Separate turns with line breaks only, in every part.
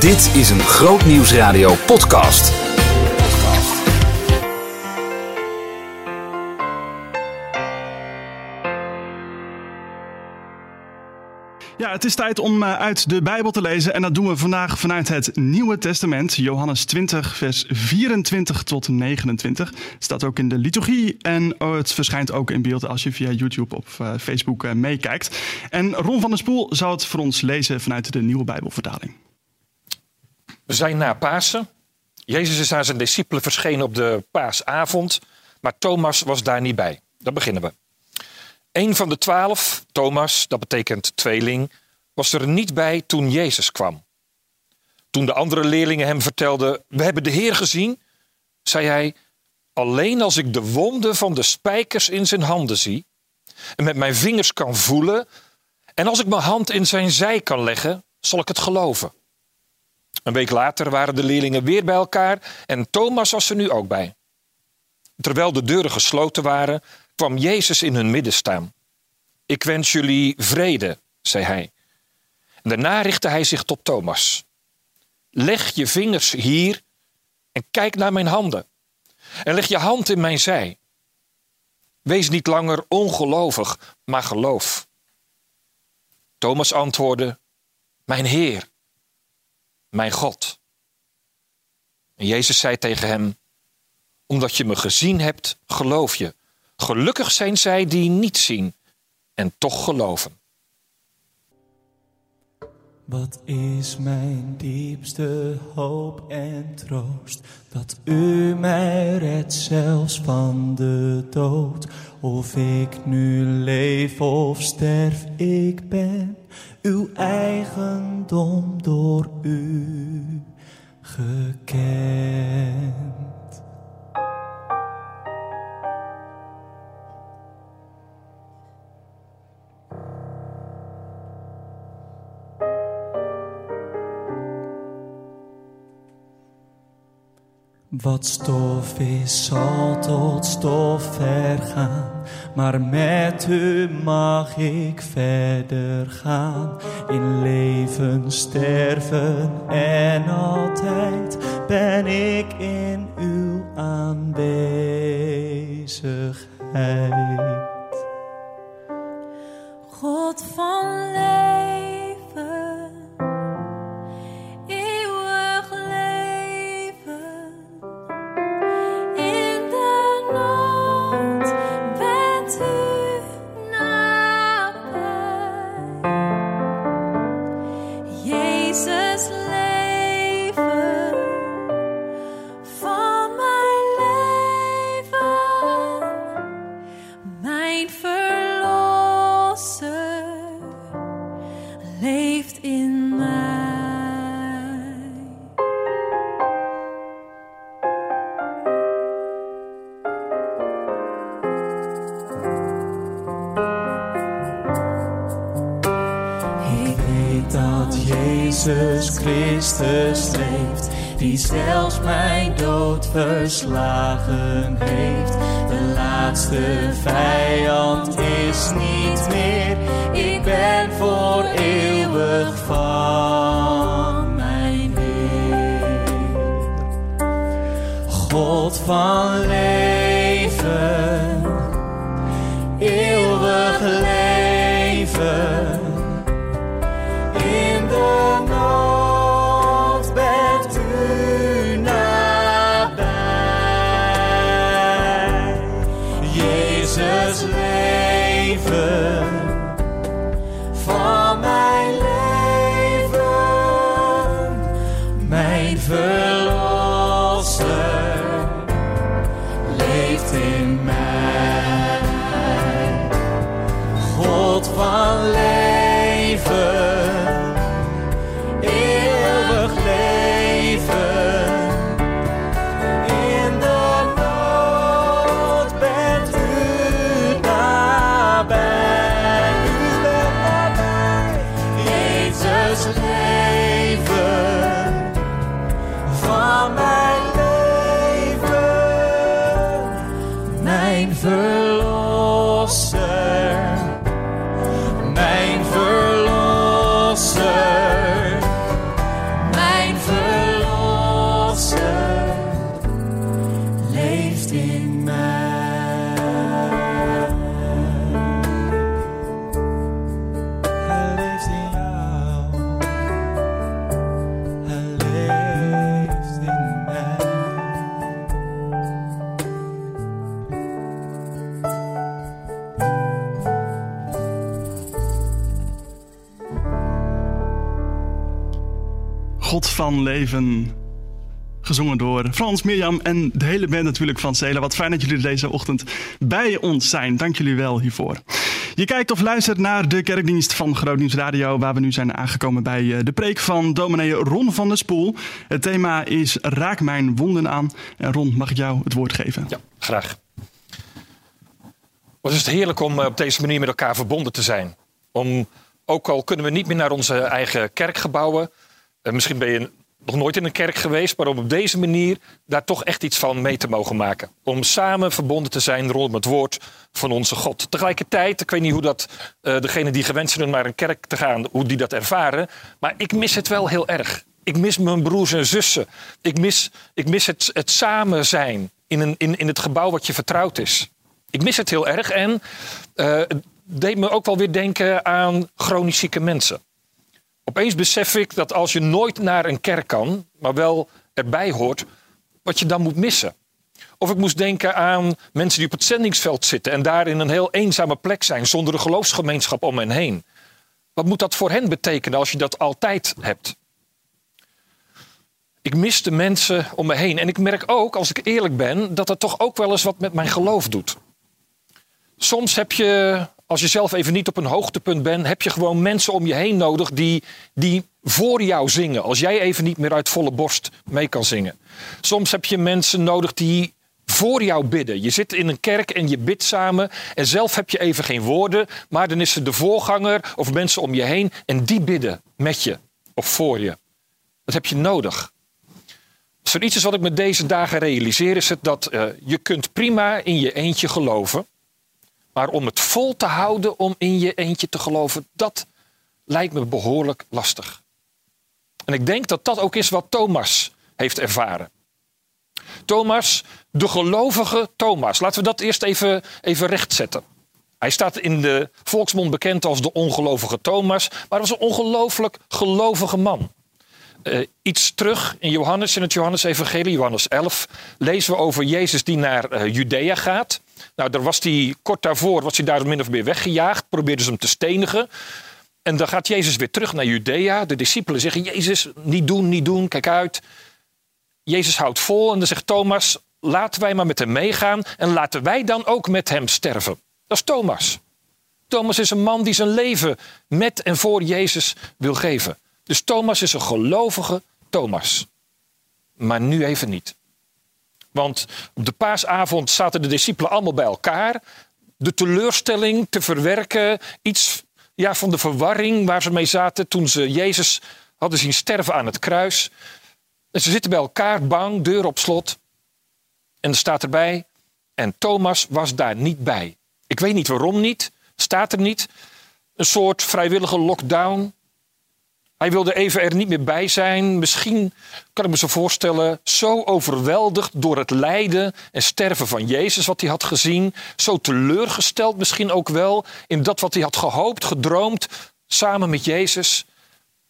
Dit is een Groot Nieuwsradio podcast.
Ja, het is tijd om eh, uit de Bijbel te lezen. En dat doen we vandaag vanuit het Nieuwe Testament. Johannes 20, vers 24 tot 29. Staat ook in de liturgie. En oh, het verschijnt ook in beeld als je via YouTube of uh, Facebook uh, meekijkt. En Ron van der Spoel zal het voor ons lezen vanuit de Nieuwe Bijbelvertaling.
We zijn na Pasen. Jezus is aan zijn discipelen verschenen op de paasavond. Maar Thomas was daar niet bij. Daar beginnen we. Een van de twaalf, Thomas, dat betekent tweeling, was er niet bij toen Jezus kwam. Toen de andere leerlingen hem vertelden: We hebben de Heer gezien, zei hij: Alleen als ik de wonden van de spijkers in zijn handen zie en met mijn vingers kan voelen en als ik mijn hand in zijn zij kan leggen, zal ik het geloven. Een week later waren de leerlingen weer bij elkaar en Thomas was er nu ook bij. Terwijl de deuren gesloten waren, kwam Jezus in hun midden staan. Ik wens jullie vrede, zei hij. Daarna richtte hij zich tot Thomas. Leg je vingers hier en kijk naar mijn handen. En leg je hand in mijn zij. Wees niet langer ongelovig, maar geloof. Thomas antwoordde: Mijn Heer, mijn God. En Jezus zei tegen hem: Omdat je me gezien hebt, geloof je. Gelukkig zijn zij die niet zien en toch geloven.
Wat is mijn diepste hoop en troost? Dat u mij redt zelfs van de dood. Of ik nu leef of sterf, ik ben uw eigendom door u gekend. Wat stof is, zal tot stof vergaan. Maar met u mag ik verder gaan. In leven, sterven en altijd ben ik in uw aanwezigheid.
God van leven, Leeft,
die zelfs mijn dood verslagen heeft. De laatste vijand is niet meer, ik ben voor eeuwig van mijn Heer. God van leven, eeuwig leven.
Gezongen door Frans, Mirjam en de hele band natuurlijk van Cela. Wat fijn dat jullie deze ochtend bij ons zijn. Dank jullie wel hiervoor. Je kijkt of luistert naar de kerkdienst van Grootnieuws Radio, waar we nu zijn aangekomen bij eh, de preek van dominee Ron van der Spoel. Het thema is Raak mijn wonden aan. En Ron, mag ik jou het woord geven?
Ja, graag. Wat is het heerlijk om eh, op deze manier met elkaar verbonden te zijn. Om, ook al kunnen we niet meer naar onze eigen kerkgebouwen. eh, misschien ben je nog nooit in een kerk geweest, maar om op deze manier daar toch echt iets van mee te mogen maken. Om samen verbonden te zijn rondom het woord van onze God. Tegelijkertijd, ik weet niet hoe dat uh, degene die gewend zijn naar een kerk te gaan, hoe die dat ervaren, maar ik mis het wel heel erg. Ik mis mijn broers en zussen. Ik mis, ik mis het, het samen zijn in, een, in, in het gebouw wat je vertrouwd is. Ik mis het heel erg en uh, het deed me ook wel weer denken aan chronisch zieke mensen. Opeens besef ik dat als je nooit naar een kerk kan, maar wel erbij hoort, wat je dan moet missen. Of ik moest denken aan mensen die op het zendingsveld zitten en daar in een heel eenzame plek zijn, zonder een geloofsgemeenschap om hen heen. Wat moet dat voor hen betekenen als je dat altijd hebt? Ik mis de mensen om me heen. En ik merk ook, als ik eerlijk ben, dat het toch ook wel eens wat met mijn geloof doet. Soms heb je als je zelf even niet op een hoogtepunt bent, heb je gewoon mensen om je heen nodig die, die voor jou zingen. Als jij even niet meer uit volle borst mee kan zingen. Soms heb je mensen nodig die voor jou bidden. Je zit in een kerk en je bidt samen. En zelf heb je even geen woorden. Maar dan is er de voorganger of mensen om je heen. En die bidden met je of voor je. Dat heb je nodig. Er iets is wat ik met deze dagen realiseer, is het dat uh, je kunt prima in je eentje geloven. Maar om het vol te houden om in je eentje te geloven, dat lijkt me behoorlijk lastig. En ik denk dat dat ook is wat Thomas heeft ervaren. Thomas, de gelovige Thomas. Laten we dat eerst even, even rechtzetten. Hij staat in de volksmond bekend als de ongelovige Thomas, maar was een ongelooflijk gelovige man. Uh, iets terug in Johannes, in het Johannes-evangelie, Johannes 11, lezen we over Jezus die naar uh, Judea gaat. Nou, daar was hij kort daarvoor, was hij daar min of meer weggejaagd, probeerden ze hem te stenigen. En dan gaat Jezus weer terug naar Judea. De discipelen zeggen, Jezus, niet doen, niet doen, kijk uit. Jezus houdt vol en dan zegt Thomas, laten wij maar met hem meegaan en laten wij dan ook met hem sterven. Dat is Thomas. Thomas is een man die zijn leven met en voor Jezus wil geven. Dus Thomas is een gelovige Thomas. Maar nu even niet. Want op de paasavond zaten de discipelen allemaal bij elkaar. De teleurstelling te verwerken, iets ja, van de verwarring waar ze mee zaten toen ze Jezus hadden zien sterven aan het kruis. En ze zitten bij elkaar, bang, deur op slot. En er staat erbij, en Thomas was daar niet bij. Ik weet niet waarom niet, staat er niet. Een soort vrijwillige lockdown. Hij wilde even er niet meer bij zijn. Misschien kan ik me zo voorstellen, zo overweldigd door het lijden en sterven van Jezus, wat hij had gezien. Zo teleurgesteld misschien ook wel in dat wat hij had gehoopt, gedroomd, samen met Jezus.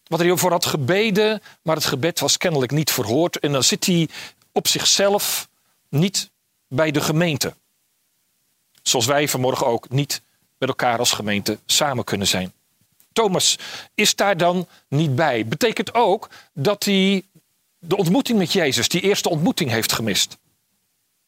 Wat hij voor had gebeden, maar het gebed was kennelijk niet verhoord. En dan zit hij op zichzelf niet bij de gemeente. Zoals wij vanmorgen ook niet met elkaar als gemeente samen kunnen zijn. Thomas is daar dan niet bij. Betekent ook dat hij de ontmoeting met Jezus, die eerste ontmoeting, heeft gemist.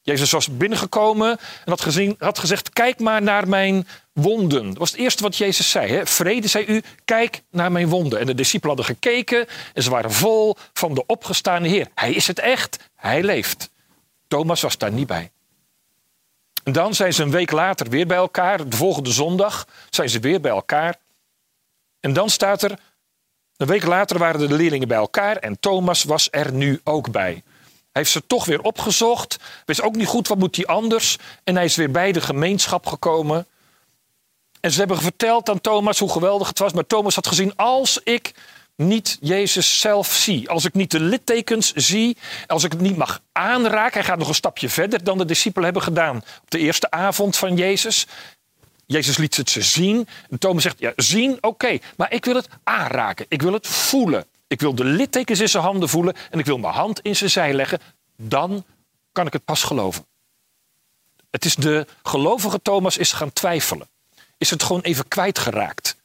Jezus was binnengekomen en had, gezien, had gezegd: Kijk maar naar mijn wonden. Dat was het eerste wat Jezus zei. Hè? Vrede, zei u, kijk naar mijn wonden. En de discipelen hadden gekeken en ze waren vol van de opgestane Heer. Hij is het echt, hij leeft. Thomas was daar niet bij. En dan zijn ze een week later weer bij elkaar. De volgende zondag zijn ze weer bij elkaar. En dan staat er, een week later waren de leerlingen bij elkaar en Thomas was er nu ook bij. Hij heeft ze toch weer opgezocht, wist ook niet goed wat moet hij anders. En hij is weer bij de gemeenschap gekomen. En ze hebben verteld aan Thomas hoe geweldig het was. Maar Thomas had gezien, als ik niet Jezus zelf zie, als ik niet de littekens zie, als ik het niet mag aanraken, hij gaat nog een stapje verder dan de discipelen hebben gedaan op de eerste avond van Jezus. Jezus liet het ze zien. En Thomas zegt, ja, zien, oké, maar ik wil het aanraken. Ik wil het voelen. Ik wil de littekens in zijn handen voelen en ik wil mijn hand in zijn zij leggen. Dan kan ik het pas geloven. Het is de gelovige Thomas is gaan twijfelen. Is het gewoon even kwijtgeraakt.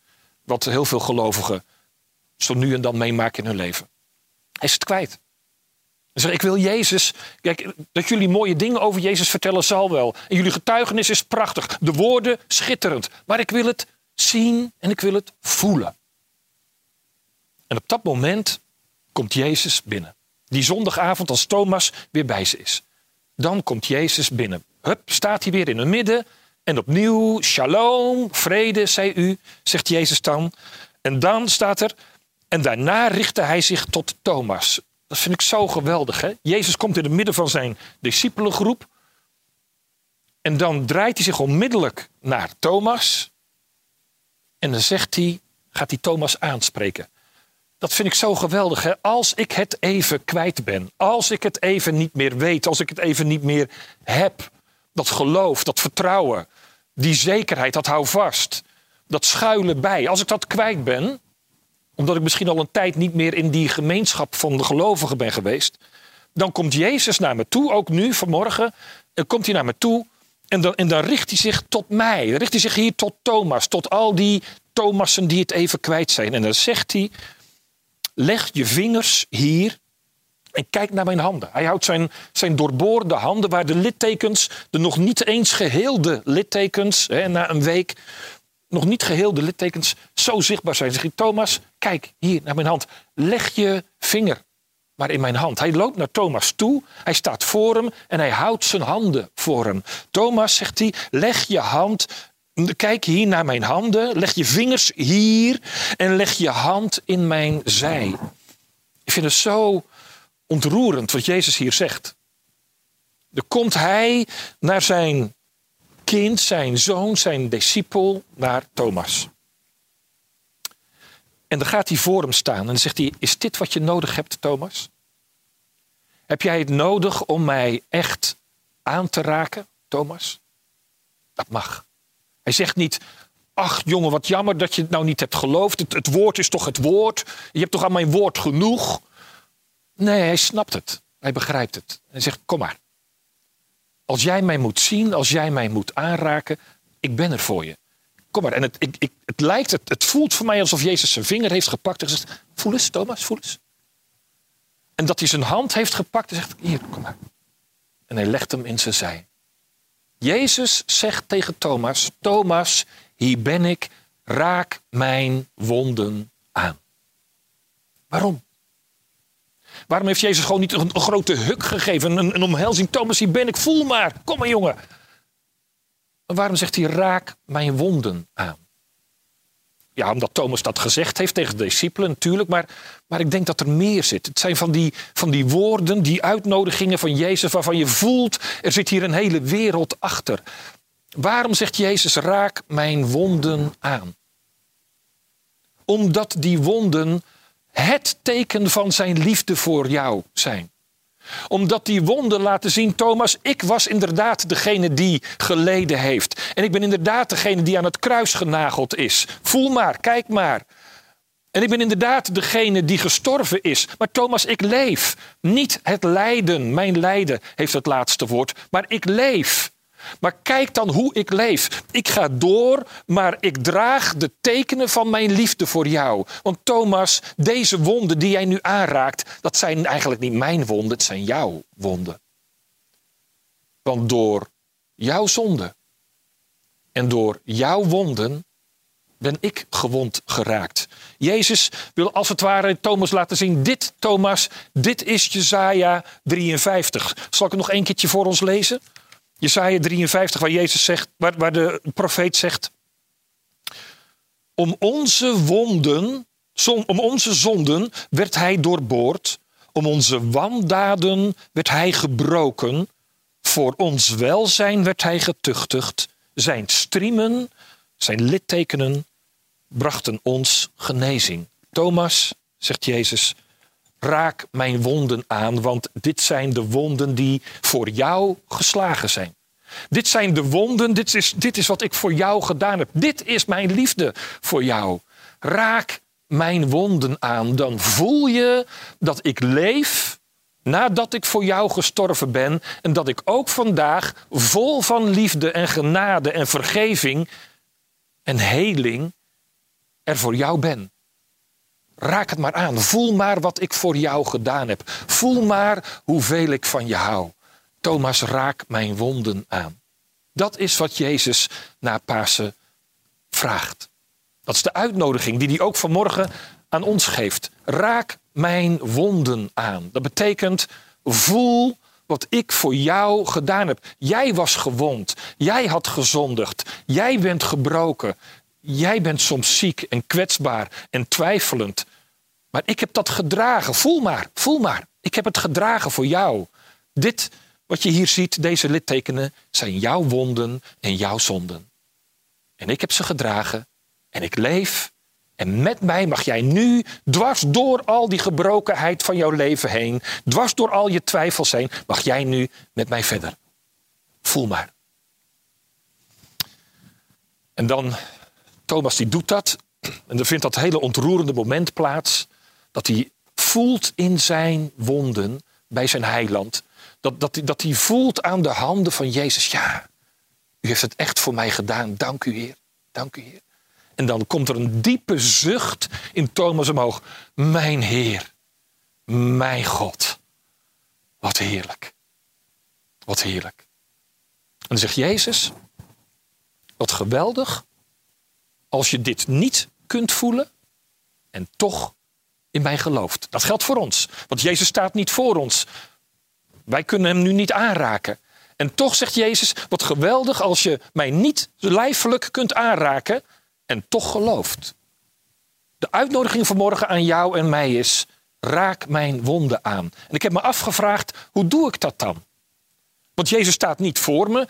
Wat heel veel gelovigen zo nu en dan meemaken in hun leven. Hij is het kwijt. Hij ik wil Jezus. Kijk, dat jullie mooie dingen over Jezus vertellen zal wel. En jullie getuigenis is prachtig. De woorden schitterend. Maar ik wil het zien en ik wil het voelen. En op dat moment komt Jezus binnen. Die zondagavond als Thomas weer bij ze is. Dan komt Jezus binnen. Hup, staat hij weer in het midden. En opnieuw, shalom, vrede, zei u, zegt Jezus dan. En dan staat er, en daarna richtte hij zich tot Thomas. Dat vind ik zo geweldig. Hè? Jezus komt in het midden van zijn discipelengroep. En dan draait hij zich onmiddellijk naar Thomas. En dan zegt hij, gaat hij Thomas aanspreken. Dat vind ik zo geweldig. Hè? Als ik het even kwijt ben. Als ik het even niet meer weet. Als ik het even niet meer heb. Dat geloof, dat vertrouwen. Die zekerheid, dat hou vast. Dat schuilen bij. Als ik dat kwijt ben. Omdat ik misschien al een tijd niet meer in die gemeenschap van de gelovigen ben geweest. Dan komt Jezus naar me toe. Ook nu, vanmorgen. Dan komt hij naar me toe. En dan, en dan richt hij zich tot mij. Dan richt hij zich hier tot Thomas. Tot al die Thomassen die het even kwijt zijn. En dan zegt hij leg je vingers hier en kijk naar mijn handen. Hij houdt zijn, zijn doorboorde handen, waar de littekens, de nog niet eens geheelde littekens, hè, na een week, nog niet geheelde littekens, zo zichtbaar zijn. Zeg je, Thomas, kijk hier naar mijn hand. Leg je vinger maar in mijn hand. Hij loopt naar Thomas toe, hij staat voor hem en hij houdt zijn handen voor hem. Thomas, zegt hij, leg je hand Kijk hier naar mijn handen. Leg je vingers hier en leg je hand in mijn zij. Ik vind het zo ontroerend wat Jezus hier zegt. Dan komt hij naar zijn kind, zijn zoon, zijn discipel, naar Thomas. En dan gaat hij voor hem staan en dan zegt hij: Is dit wat je nodig hebt, Thomas? Heb jij het nodig om mij echt aan te raken, Thomas? Dat mag. Hij zegt niet, ach jongen, wat jammer dat je het nou niet hebt geloofd. Het, het, woord is toch het woord. Je hebt toch aan mijn woord genoeg. Nee, hij snapt het. Hij begrijpt het. Hij zegt, kom maar. Als jij mij moet zien, als jij mij moet aanraken, ik ben er voor je. Kom maar. En het, ik, ik, het lijkt, het, het voelt voor mij alsof Jezus zijn vinger heeft gepakt en gezegd, voel eens Thomas, voel eens. En dat hij zijn hand heeft gepakt en zegt, hier, kom maar. En hij legt hem in zijn zij. Jezus zegt tegen Thomas: Thomas, hier ben ik, raak mijn wonden aan. Waarom? Waarom heeft Jezus gewoon niet een, grote huk gegeven, een, omhelzing? Thomas, hier ben ik, voel maar, kom maar jongen. Waarom zegt hij: raak mijn wonden aan? Ja, omdat Thomas dat gezegd heeft tegen de discipelen natuurlijk, maar, maar ik denk dat er meer zit. Het zijn van die, van die woorden, die uitnodigingen van Jezus waarvan je voelt, er zit hier een hele wereld achter. Waarom zegt Jezus, raak mijn wonden aan? Omdat die wonden het teken van zijn liefde voor jou zijn omdat die wonden laten zien, Thomas, ik was inderdaad degene die geleden heeft. En ik ben inderdaad degene die aan het kruis genageld is. Voel maar, kijk maar. En ik ben inderdaad degene die gestorven is. Maar Thomas, ik leef. Niet het lijden, mijn lijden heeft het laatste woord, maar ik leef. Maar kijk dan hoe ik leef. Ik ga door, maar ik draag de tekenen van mijn liefde voor jou. Want Thomas, deze wonden die jij nu aanraakt, dat zijn eigenlijk niet mijn wonden, het zijn jouw wonden. Want door jouw zonde en door jouw wonden ben ik gewond geraakt. Jezus wil als het ware Thomas laten zien: dit, Thomas, dit is Jezaja 53. Zal ik het nog een keertje voor ons lezen? Jesaja 53, waar Jezus zegt, waar, waar de profeet zegt. Om onze wonden, om onze zonden werd hij doorboord. Om onze wandaden werd hij gebroken. Voor ons welzijn werd hij getuchtigd. Zijn striemen, zijn littekenen brachten ons genezing. Thomas, zegt Jezus, raak mijn wonden aan, want dit zijn de wonden die voor jou geslagen zijn. Dit zijn de wonden, dit is, dit is wat ik voor jou gedaan heb. Dit is mijn liefde voor jou. Raak mijn wonden aan, dan voel je dat ik leef nadat ik voor jou gestorven ben en dat ik ook vandaag vol van liefde en genade en vergeving en heling er voor jou ben. Raak het maar aan. Voel maar wat ik voor jou gedaan heb. Voel maar hoeveel ik van je hou. Thomas, raak mijn wonden aan. Dat is wat Jezus na Pasen vraagt. Dat is de uitnodiging die hij ook vanmorgen aan ons geeft. Raak mijn wonden aan. Dat betekent voel wat ik voor jou gedaan heb. Jij was gewond. Jij had gezondigd. Jij bent gebroken. Jij bent soms ziek en kwetsbaar en twijfelend. Maar ik heb dat gedragen. Voel maar, voel maar. Ik heb het gedragen voor jou. Dit wat je hier ziet, deze littekenen, zijn jouw wonden en jouw zonden. En ik heb ze gedragen en ik leef. En met mij mag jij nu, dwars door al die gebrokenheid van jouw leven heen, dwars door al je twijfels heen, mag jij nu met mij verder. Voel maar. En dan, Thomas die doet dat. En dan vindt dat hele ontroerende moment plaats. Dat hij voelt in zijn wonden bij zijn heiland. Dat, dat, dat hij voelt aan de handen van Jezus. Ja, u heeft het echt voor mij gedaan. Dank u Heer. Dank u Heer. En dan komt er een diepe zucht in Thomas omhoog. Mijn Heer. Mijn God. Wat heerlijk. Wat heerlijk. En dan zegt Jezus. Wat geweldig. Als je dit niet kunt voelen. En toch in mij gelooft. Dat geldt voor ons. Want Jezus staat niet voor ons. Wij kunnen hem nu niet aanraken. En toch zegt Jezus, wat geweldig als je mij niet lijfelijk kunt aanraken en toch gelooft. De uitnodiging vanmorgen aan jou en mij is, raak mijn wonden aan. En ik heb me afgevraagd, hoe doe ik dat dan? Want Jezus staat niet voor me.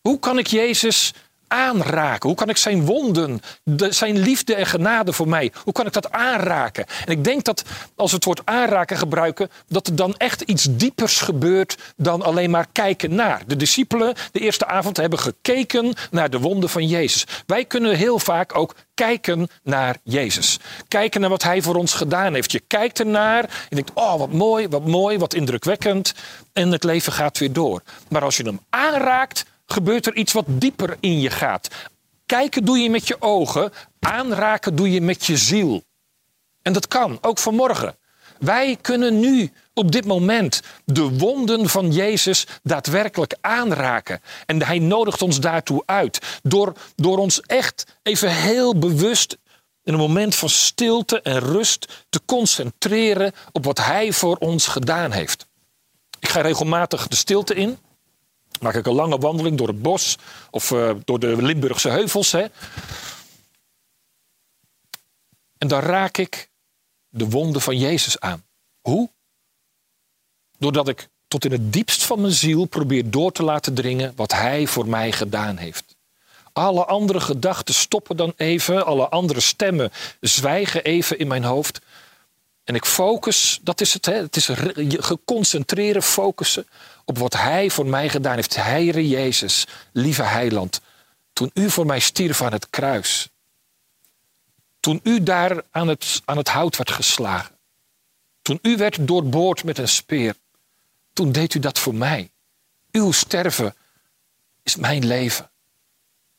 Hoe kan ik Jezus aanraken? Hoe kan ik zijn wonden, de- zijn liefde en genade voor mij, hoe kan ik dat aanraken? En ik denk dat als we het woord aanraken gebruiken, dat er dan echt iets diepers gebeurt dan alleen maar kijken naar. De discipelen de eerste avond hebben gekeken naar de wonden van Jezus. Wij kunnen heel vaak ook kijken naar Jezus. Kijken naar wat hij voor ons gedaan heeft. Je kijkt ernaar en denkt, oh wat mooi, wat mooi, wat indrukwekkend. En het leven gaat weer door. Maar als je hem aanraakt, gebeurt er iets wat dieper in je gaat. Kijken doe je met je ogen, aanraken doe je met je ziel. En dat kan, ook vanmorgen. Wij kunnen nu, op dit moment, de wonden van Jezus daadwerkelijk aanraken. En hij nodigt ons daartoe uit. Door, door ons echt even heel bewust in een moment van stilte en rust te concentreren op wat hij voor ons gedaan heeft. Ik ga regelmatig de stilte in. Maak ik een lange wandeling door het bos of eh, door de Limburgse heuvels. Hè. En dan raak ik de wonden van Jezus aan. Hoe? Doordat ik tot in het diepst van mijn ziel probeer door te laten dringen wat Hij voor mij gedaan heeft. Alle andere gedachten stoppen dan even, alle andere stemmen zwijgen even in mijn hoofd. En ik focus, dat is het, hè? het is geconcentreerde focussen op wat Hij voor mij gedaan heeft. Heere Jezus, lieve Heiland, toen U voor mij stierf aan het kruis. Toen U daar aan het, aan het hout werd geslagen. Toen U werd doorboord met een speer. Toen deed U dat voor mij. Uw sterven is mijn leven.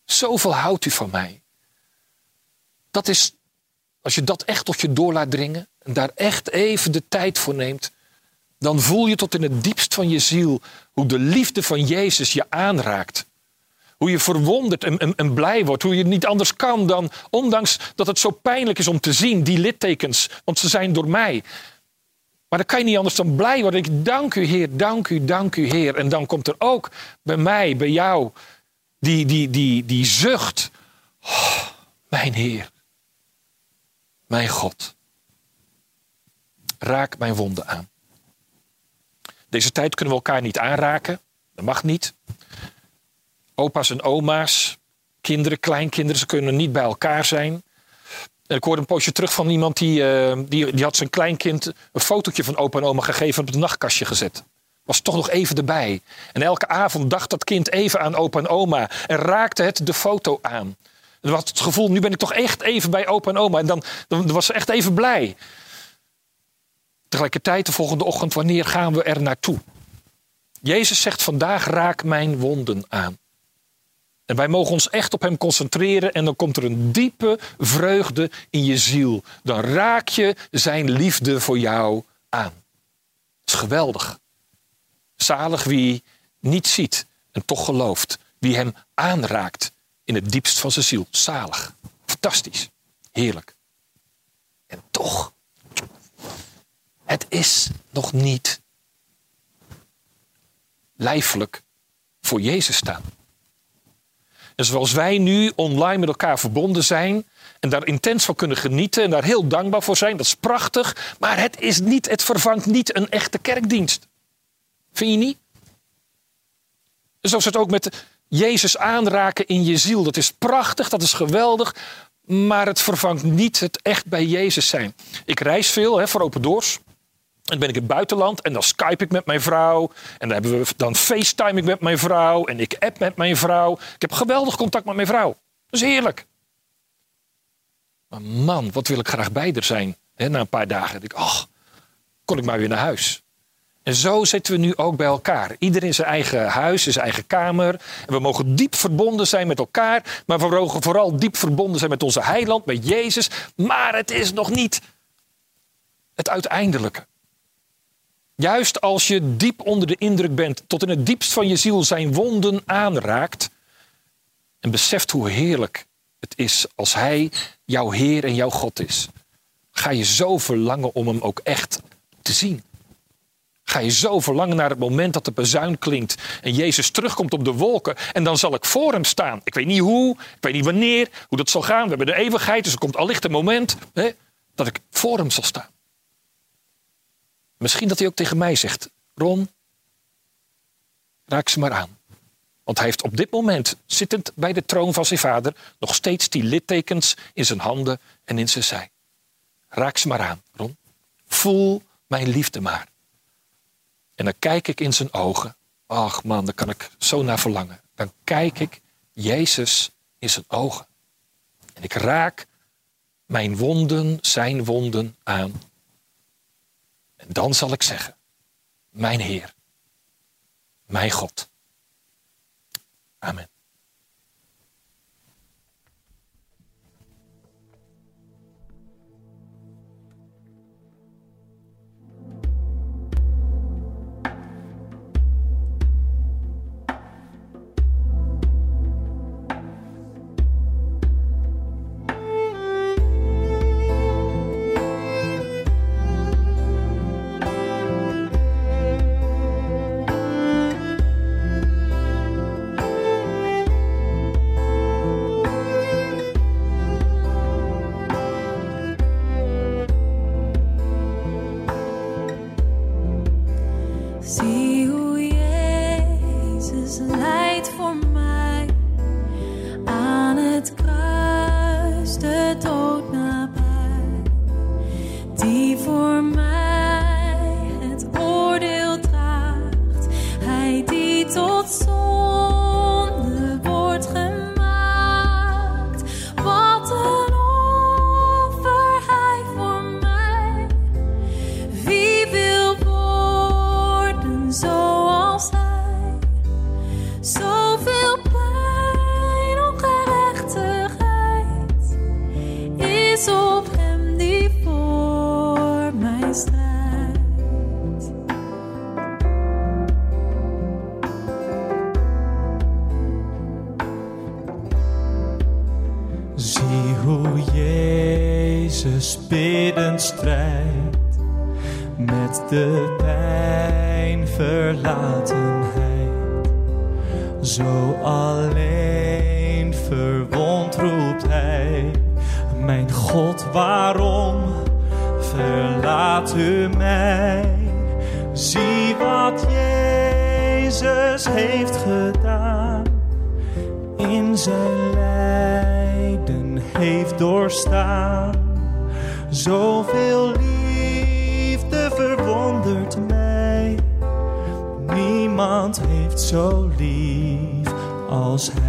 Zoveel houdt U van mij. Dat is, als je dat echt tot je door laat dringen en daar echt even de tijd voor neemt, dan voel je tot in het diepst van je ziel hoe de liefde van Jezus je aanraakt. Hoe je verwonderd en, en, blij wordt. Hoe je niet anders kan dan, ondanks dat het zo pijnlijk is om te zien, die littekens, want ze zijn door mij. Maar dan kan je niet anders dan blij worden. Ik dank u, Heer, dank u, dank u, Heer. En dan komt er ook bij mij, bij jou, die, die, die, die zucht. Oh, mijn Heer, mijn God, raak mijn wonden aan. Deze tijd kunnen we elkaar niet aanraken. Dat mag niet. Opa's en oma's, kinderen, kleinkinderen, ze kunnen niet bij elkaar zijn. Ik hoorde een poosje terug van iemand die, eh, die, die had zijn kleinkind een fotootje van opa en oma gegeven en op het nachtkastje gezet. Was toch nog even erbij. En elke avond dacht dat kind even aan opa en oma en raakte het de foto aan. En had het gevoel, nu ben ik toch echt even bij opa en oma. En dan, dan was ze echt even blij. Tegelijkertijd de volgende ochtend, wanneer gaan we er naartoe? Jezus zegt vandaag raak mijn wonden aan. En wij mogen ons echt op hem concentreren en dan komt er een diepe vreugde in je ziel. Dan raak je zijn liefde voor jou aan. Dat is geweldig. Zalig wie niet ziet en toch gelooft. Wie hem aanraakt in het diepst van zijn ziel. Zalig. Fantastisch. Heerlijk. En toch, het is nog niet lijfelijk voor Jezus staan. En zoals wij nu online met elkaar verbonden zijn en daar intens van kunnen genieten en daar heel dankbaar voor zijn, dat is prachtig, maar het is niet, het vervangt niet een echte kerkdienst. Vind je niet? Zoals het ook met Jezus aanraken in je ziel, dat is prachtig, dat is geweldig, maar het vervangt niet het echt bij Jezus zijn. Ik reis veel hè, voor Open Doors. En dan ben ik in het buitenland en dan skype ik met mijn vrouw. En dan, hebben we, dan facetime ik met mijn vrouw. En ik app met mijn vrouw. Ik heb geweldig contact met mijn vrouw. Dat is heerlijk. Maar man, wat wil ik graag bij haar zijn. Na een paar dagen. Denk ik, ach, kon ik maar weer naar huis. En zo zitten we nu ook bij elkaar. Ieder in zijn eigen huis, in zijn eigen kamer. En we mogen diep verbonden zijn met elkaar. Maar we mogen vooral diep verbonden zijn met onze heiland, met Jezus. Maar het is nog niet het uiteindelijke. Juist als je diep onder de indruk bent, tot in het diepst van je ziel zijn wonden aanraakt. En beseft hoe heerlijk het is als Hij jouw Heer en jouw God is. Ga je zo verlangen om Hem ook echt te zien. Ga je zo verlangen naar het moment dat de bezuin klinkt en Jezus terugkomt op de wolken en dan zal ik voor hem staan. Ik weet niet hoe, ik weet niet wanneer, hoe dat zal gaan. We hebben de eeuwigheid, dus er komt allicht een moment hè, dat ik voor hem zal staan. Misschien dat hij ook tegen mij zegt: Ron, raak ze maar aan. Want hij heeft op dit moment, zittend bij de troon van zijn vader, nog steeds die littekens in zijn handen en in zijn zij. Raak ze maar aan, Ron. Voel mijn liefde maar. En dan kijk ik in zijn ogen. Ach man, daar kan ik zo naar verlangen. Dan kijk ik Jezus in zijn ogen. En ik raak mijn wonden, zijn wonden aan. Dan zal ik zeggen, mijn Heer, mijn God. Amen.
Zoveel
liefde verwondert mij. Niemand heeft zo lief als hij.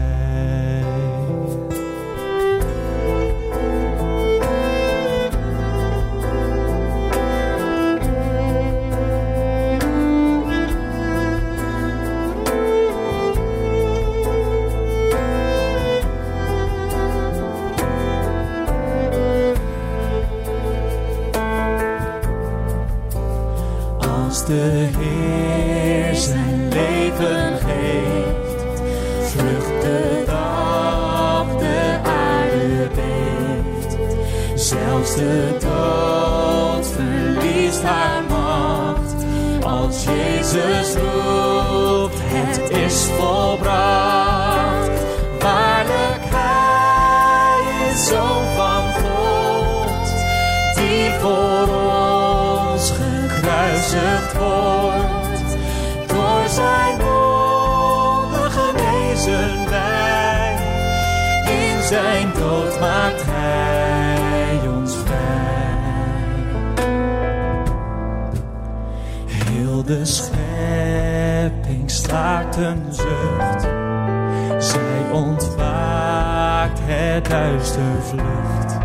Het duister vlucht.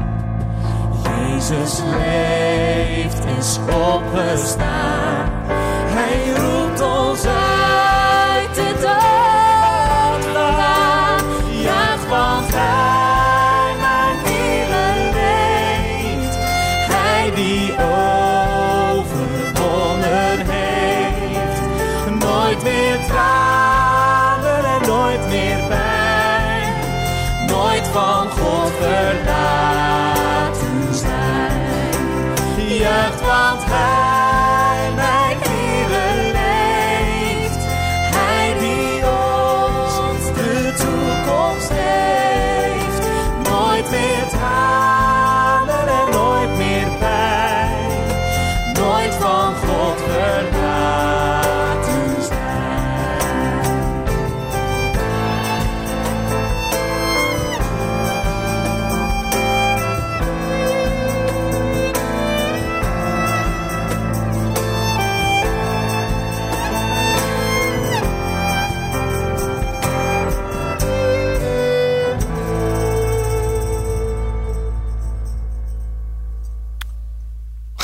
Jezus leeft, is opgestaan. Hij roept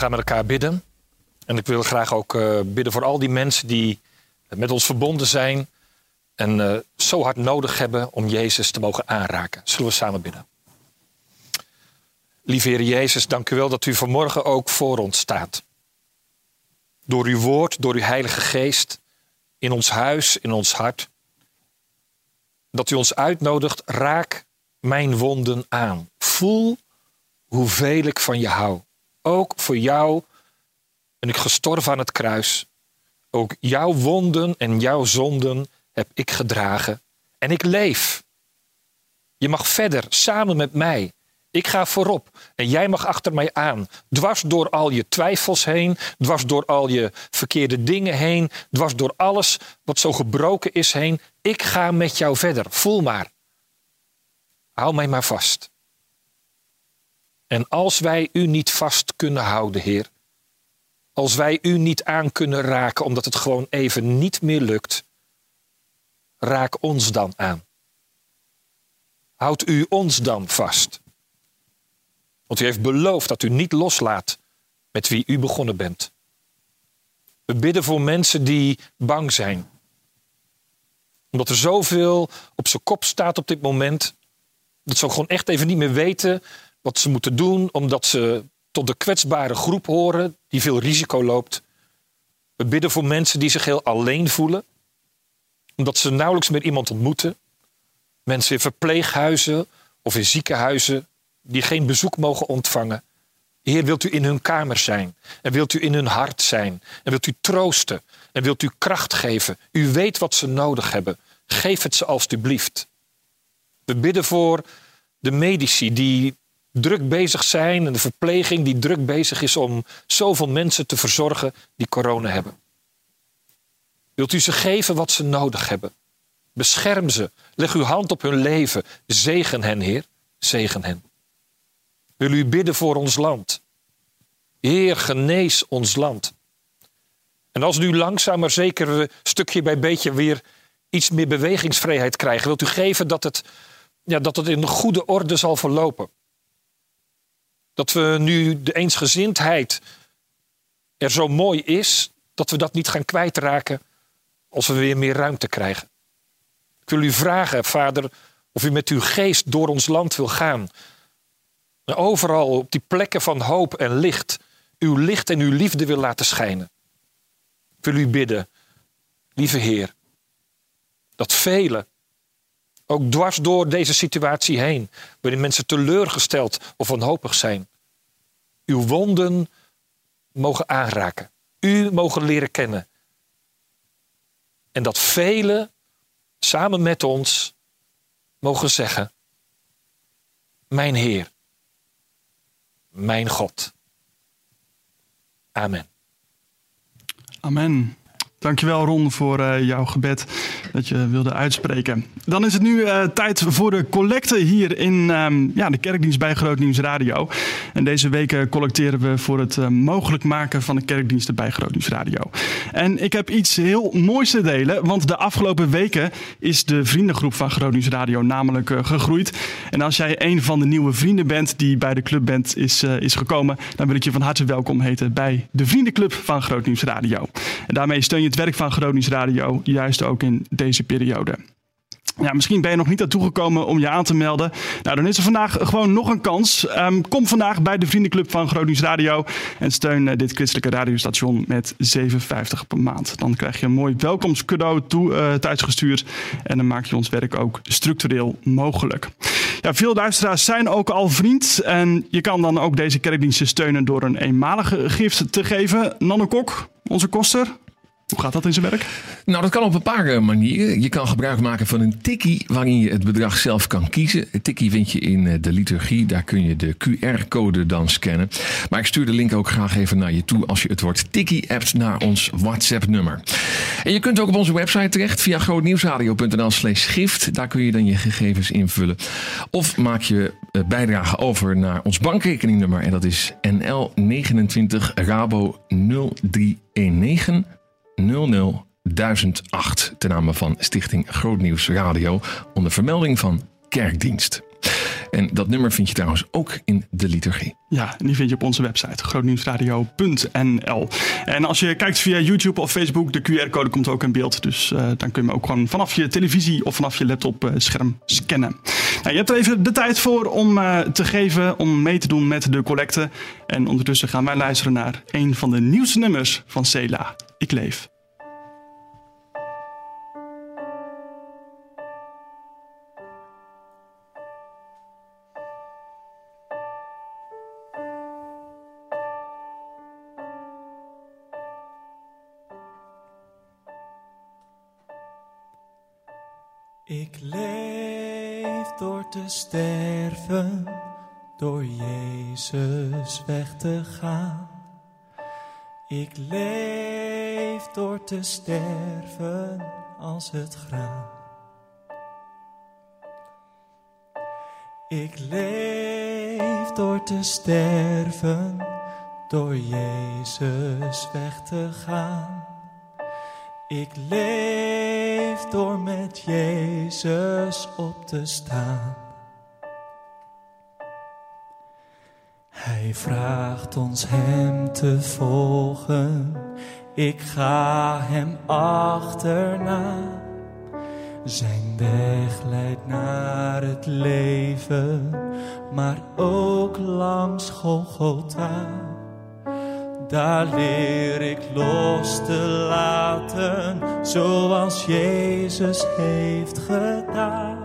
gaan met elkaar bidden. En ik wil graag ook eh, bidden voor al die mensen die met ons verbonden zijn. En eh, zo hard nodig hebben om Jezus te mogen aanraken. Zullen we samen bidden? Lieve Heer Jezus, dank u wel dat u vanmorgen ook voor ons staat. Door uw woord, door uw Heilige Geest, in ons huis, in ons hart. Dat u ons uitnodigt, raak mijn wonden aan. Voel hoeveel ik van je hou. Ook voor jou ben ik gestorven aan het kruis. Ook jouw wonden en jouw zonden heb ik gedragen. En ik leef. Je mag verder samen met mij. Ik ga voorop en jij mag achter mij aan. Dwars door al je twijfels heen, dwars door al je verkeerde dingen heen, dwars door alles wat zo gebroken is heen. Ik ga met jou verder. Voel maar. Hou mij maar vast. En als wij u niet vast kunnen houden, Heer, als wij u niet aan kunnen raken omdat het gewoon even niet meer lukt, raak ons dan aan. Houd u ons dan vast. Want u heeft beloofd dat u niet loslaat met wie u begonnen bent. We bidden voor mensen die bang zijn. Omdat er zoveel op zijn kop staat op dit moment. Dat ze gewoon echt even niet meer weten wat ze moeten doen. Omdat ze tot de kwetsbare groep horen die veel risico loopt. We bidden voor mensen die zich heel alleen voelen. Omdat ze nauwelijks meer iemand ontmoeten. Mensen in verpleeghuizen of in ziekenhuizen die geen bezoek mogen ontvangen. Heer, wilt u in hun kamer zijn en wilt u in hun hart zijn en wilt u troosten en wilt u kracht geven. U weet wat ze nodig hebben. Geef het ze alstublieft. We bidden voor de medici die druk bezig zijn en de verpleging die druk bezig is om zoveel mensen te verzorgen die corona hebben. Wilt u ze geven wat ze nodig hebben? Bescherm ze. Leg uw hand op hun leven. Zegen hen, Heer. Zegen hen. Wil u bidden voor ons land? Heer, genees ons land. En als nu langzaam maar zeker stukje bij beetje weer iets meer bewegingsvrijheid krijgen, wilt u geven dat het, ja, dat het in goede orde zal verlopen. Dat we nu de eensgezindheid er zo mooi is, dat we dat niet gaan kwijtraken als we weer meer ruimte krijgen. Ik wil u vragen, Vader, of u met uw geest door ons land wil gaan. Overal op die plekken van hoop en licht, uw licht en uw liefde wil laten schijnen. wil u bidden, lieve Heer, dat velen, ook dwars door deze situatie heen, waarin mensen teleurgesteld of wanhopig zijn, uw wonden mogen aanraken, u mogen leren kennen. En dat velen samen met ons mogen zeggen, mijn Heer, mijn God. Amen.
Amen. Dankjewel Ron voor eh, jouw gebed dat je wilde uitspreken. Dan is het nu eh, tijd voor de collecte hier in ehm, ja, de kerkdienst bij Groot Radio. En deze week collecteren we voor het eh, mogelijk maken van de kerkdiensten bij Groot Radio. En ik heb iets heel moois te delen, want de afgelopen weken is de vriendengroep van Groot Radio namelijk gegroeid. En als jij een van de nieuwe vrienden bent die bij de club bent, is, is gekomen, dan wil ik je van harte welkom heten bij de vriendenclub van Groot Radio. En daarmee steun je het werk van Groot Nieuws Radio, juist ook in deze periode. Ja, misschien ben je nog niet naartoe gekomen om je aan te melden. Nou, dan is er vandaag gewoon nog een kans. Ehm, kom vandaag bij de Vriendenclub van Gronings Radio en steun eh, dit christelijke radiostation met 7,50 per maand. Dan krijg je een mooi welkomstcadeau toe, eh, thuisgestuurd en dan maak je ons werk ook structureel mogelijk. Ja, veel luisteraars zijn ook al vriend en je kan dan ook deze kerkdiensten steunen door een eenmalige gift te geven. Nanne Kok, onze koster, hoe gaat dat in zijn werk?
Nou, dat kan op een paar eh, manieren. Je kan gebruik maken van een tikkie waarin je het bedrag zelf kan kiezen. Het tikkie vind je in eh, de liturgie. Daar kun je de QR-code dan scannen. Maar ik stuur de link ook graag even naar je toe als je het woord tikkie appt naar ons WhatsApp-nummer. En je kunt ook op onze website terecht via grootnieuwsradio.nl slash gift. Daar kun je dan je gegevens invullen. Of maak je eh, bijdrage over naar ons bankrekeningnummer. En dat is NL29 Rabo 0319 00 1008 ten name van Stichting Grootnieuws Radio onder vermelding van kerkdienst. En dat nummer vind je trouwens ook in de liturgie.
Ja, die vind je op onze website, grootnieuwsradio.nl. En als je kijkt via YouTube of Facebook, de QR-code komt ook in beeld. Dus uh, dan kun je hem ook gewoon vanaf je televisie of vanaf je laptop uh, scherm scannen. Nou, je hebt er even de tijd voor om uh, te geven, om mee te doen met de collecte. En ondertussen gaan wij luisteren naar een van de nieuwste nummers van Cela. Ik leef.
Sterven, door Jezus weg te gaan. Ik leef door te sterven als het graan. Ik leef door te sterven, door Jezus weg te gaan. Ik leef door met Jezus op te staan. Hij vraagt ons Hem te volgen. Ik ga Hem achterna. Zijn weg leidt naar het leven, maar ook langs Golgotha. Daar leer ik los te laten, zoals Jezus heeft gedaan.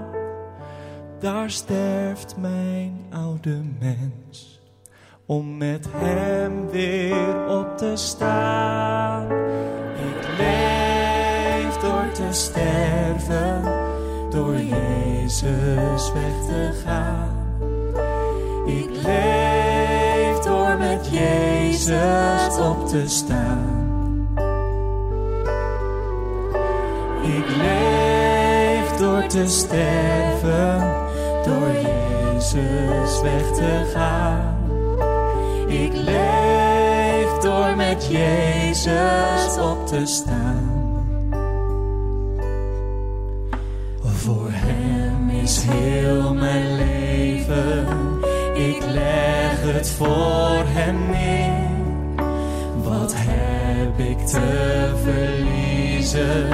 Daar sterft mijn oude mens, om met Hem weer op te staan. Ik leef door te sterven, door Jezus weg te gaan. Ik leef door met Jezus op te staan. Ik leef door te sterven, door Jezus weg te gaan. Ik leef door met Jezus op te staan. Voor Hem is heel mijn leven. Ik leg het voor Hem neer. Wat heb ik te verliezen?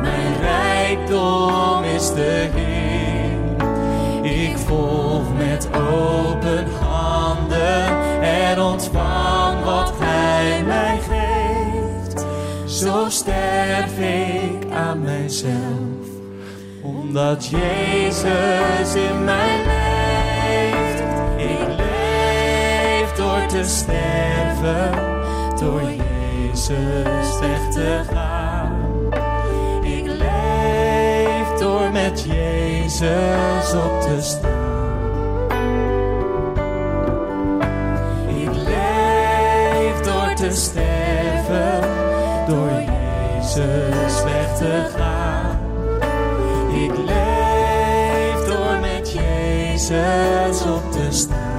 Mijn rijkdom is de Heer. Ik volg met open handen en wat Hij mij geeft. zo sterf ik aan mijzelf, omdat Jezus in mij leeft. Ik leef door te sterven, door Jezus weg te gaan. Ik leef door met Jezus op te staan. Te sterven, door Jezus weg te gaan. Ik leef door met Jezus op te staan.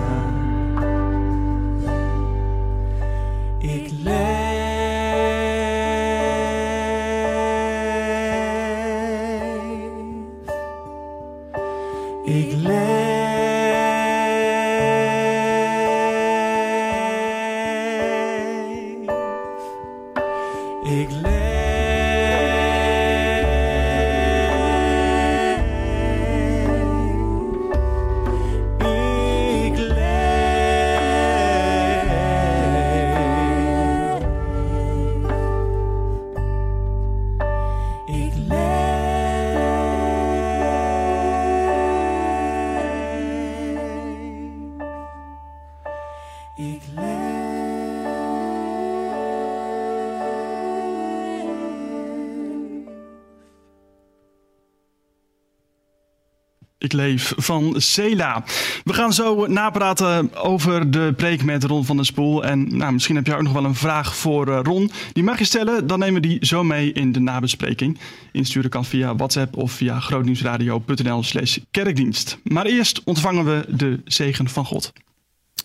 Leef van Sela. We gaan zo napraten over de preek met Ron van der Spoel. En nou, misschien heb je ook nog wel een vraag voor eh, Ron. Die mag je stellen, dan nemen we die zo mee in de nabespreking. Insturen kan via WhatsApp of via grootnieuwsradio.nl slash kerkdienst. Maar eerst ontvangen we de zegen van God.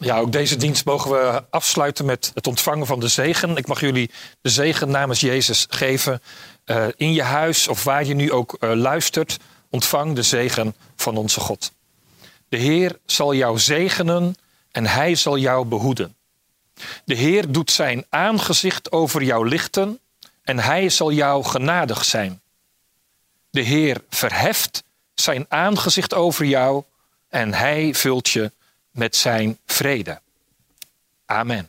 Ja, ook deze dienst mogen we afsluiten met het ontvangen van de zegen. Ik mag jullie de zegen namens Jezus geven. Eh, in je huis of waar je nu ook eh, luistert, ontvang de zegen van onze God. De Heer zal jou zegenen en hij zal jou behoeden. De Heer doet zijn aangezicht over jou lichten en hij zal jou genadig zijn. De Heer verheft zijn aangezicht over jou en hij vult je met zijn vrede. Amen.